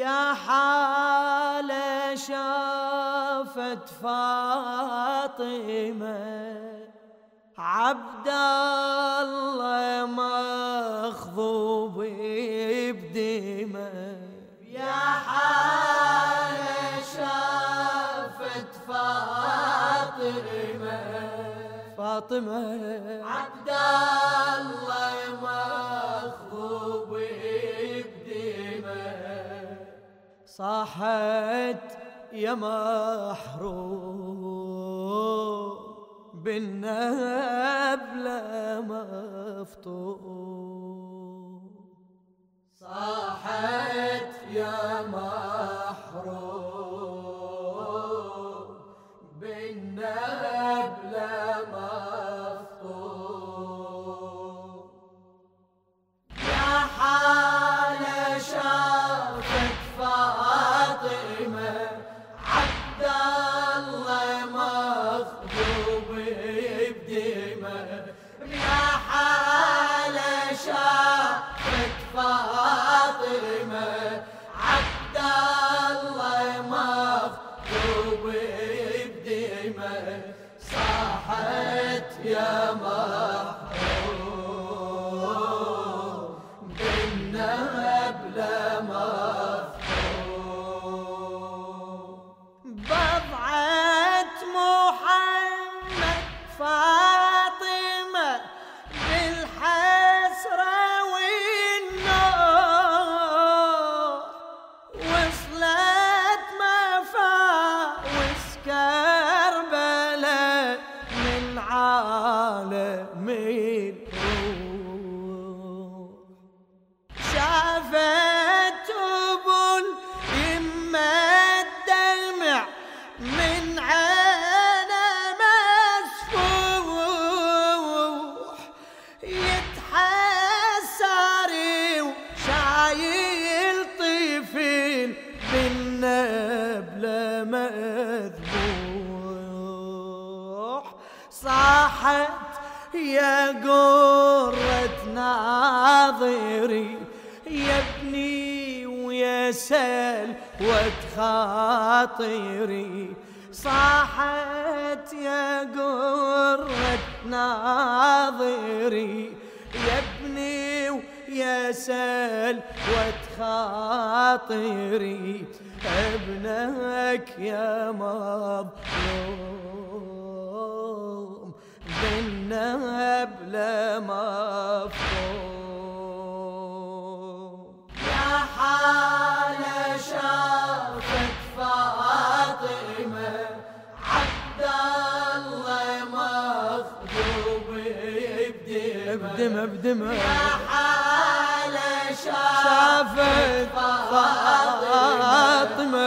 يا حالة شافت فاطمة عبد الله مخضوب بدمه. يا حالة شافت فاطمة. فاطمة عبد الله مخضوب صاحت يا محروم بالنبلة مفطور صاحت يا محروم بالنبلة يا حالة الروح شافت ابو اليمة الدمع من عينه مسفوح يتحسر وشايل طفل بالنبلة مذبوح. صاحت يا قرة ناظري يا ابني ويا سل خاطري صاحت يا قرة ناظري يا ابني ويا سل خاطري ابنك يا مظلوم. بالنبلة مفهوم. يا حالة شافت فاطمة عبد الله مخضوب بدمه. بدمه يا شافت شافت فاطمة.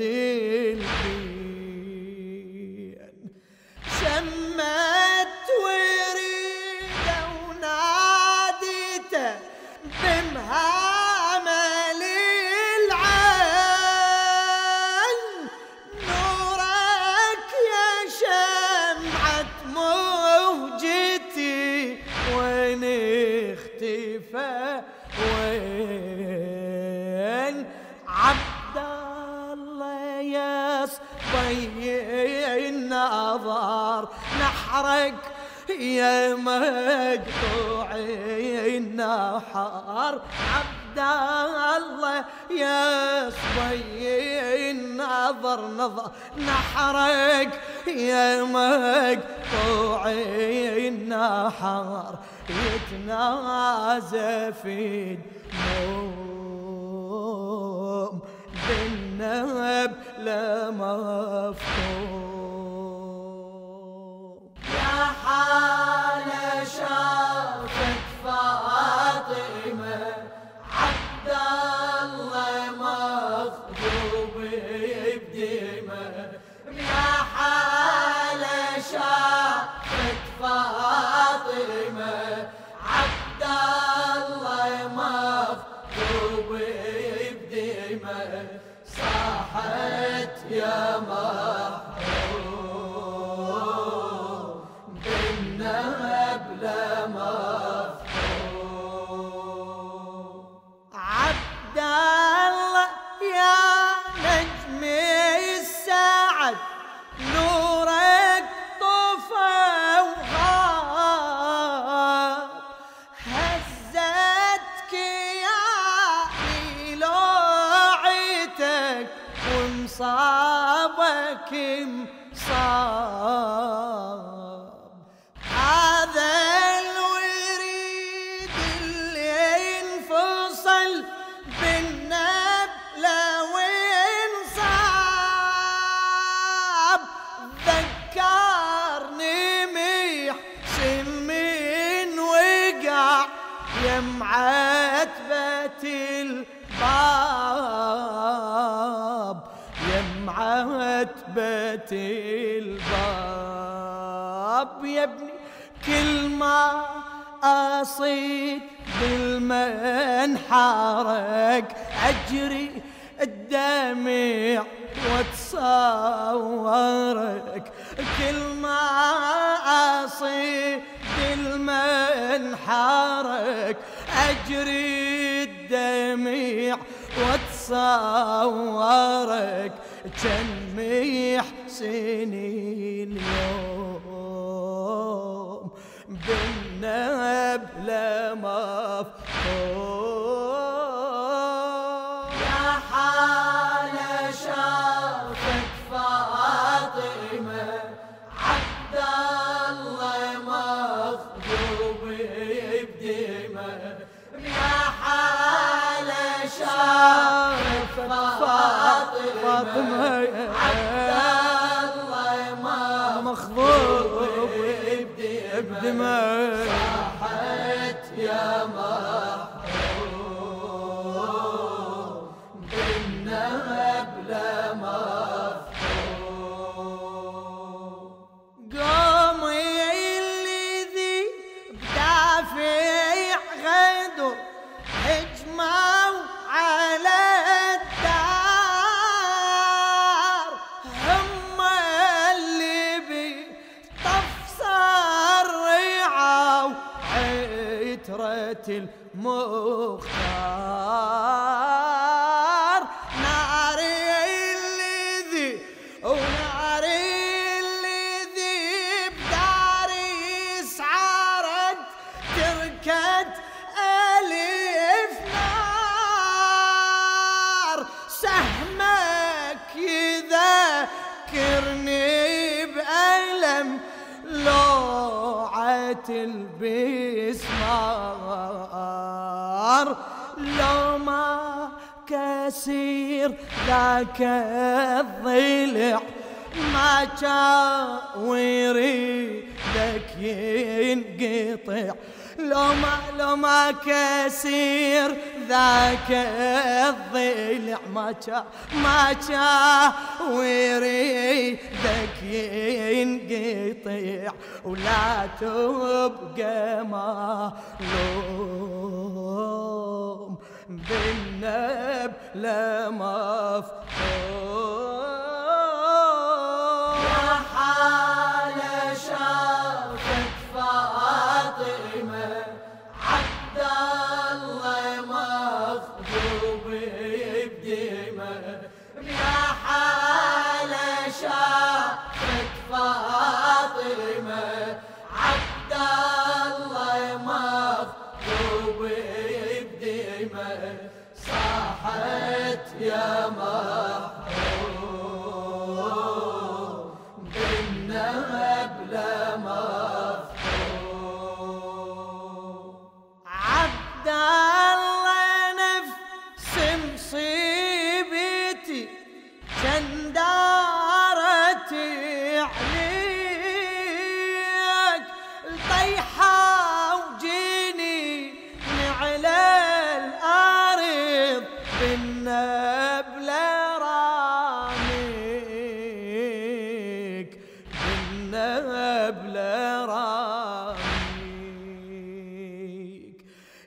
الحسين النحر عبد الله يا صبي النظر نظر نحرك يا مقطوع النحر يتنازى في النوم بالنهب لا مفهوم صاحت ومصابك عتبة الباب يا ابني كل ما أصيد بالمنحرك أجري الدمع واتصورك كل ما أصيد المنحرك أجري الدمع واتصورك كان محسني اليوم بالنبلة مفهوم. بدمه المختار. نار اللي ونار اللي بداري سعرت تركت ألف نار. سهمك يذكرني بألم لوعة البسمار كسير ذاك الضلع. ما لك ينقطع. لو ما لو ما كسير ذاك الضلع. ما جا ما جاوري لك ينقطع. ولا تبقى ملوم بالنب لا بلا راميك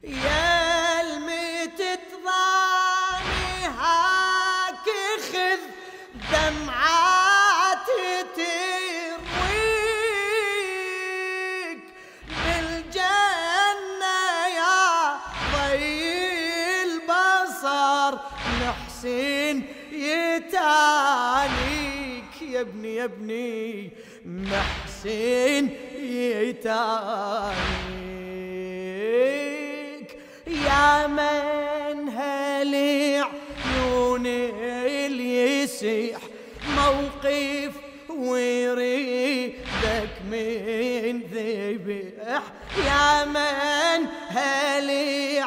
يا الميت تضامي هاك خذ دمعات ترويك. بالجنة يا ضي البصر محسن يتانيك. يا ابني يا ابني محسن يتانيك يا من هلي عيون اليسيح موقف ويريدك من ذبح؟ يا من هلي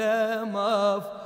alem af.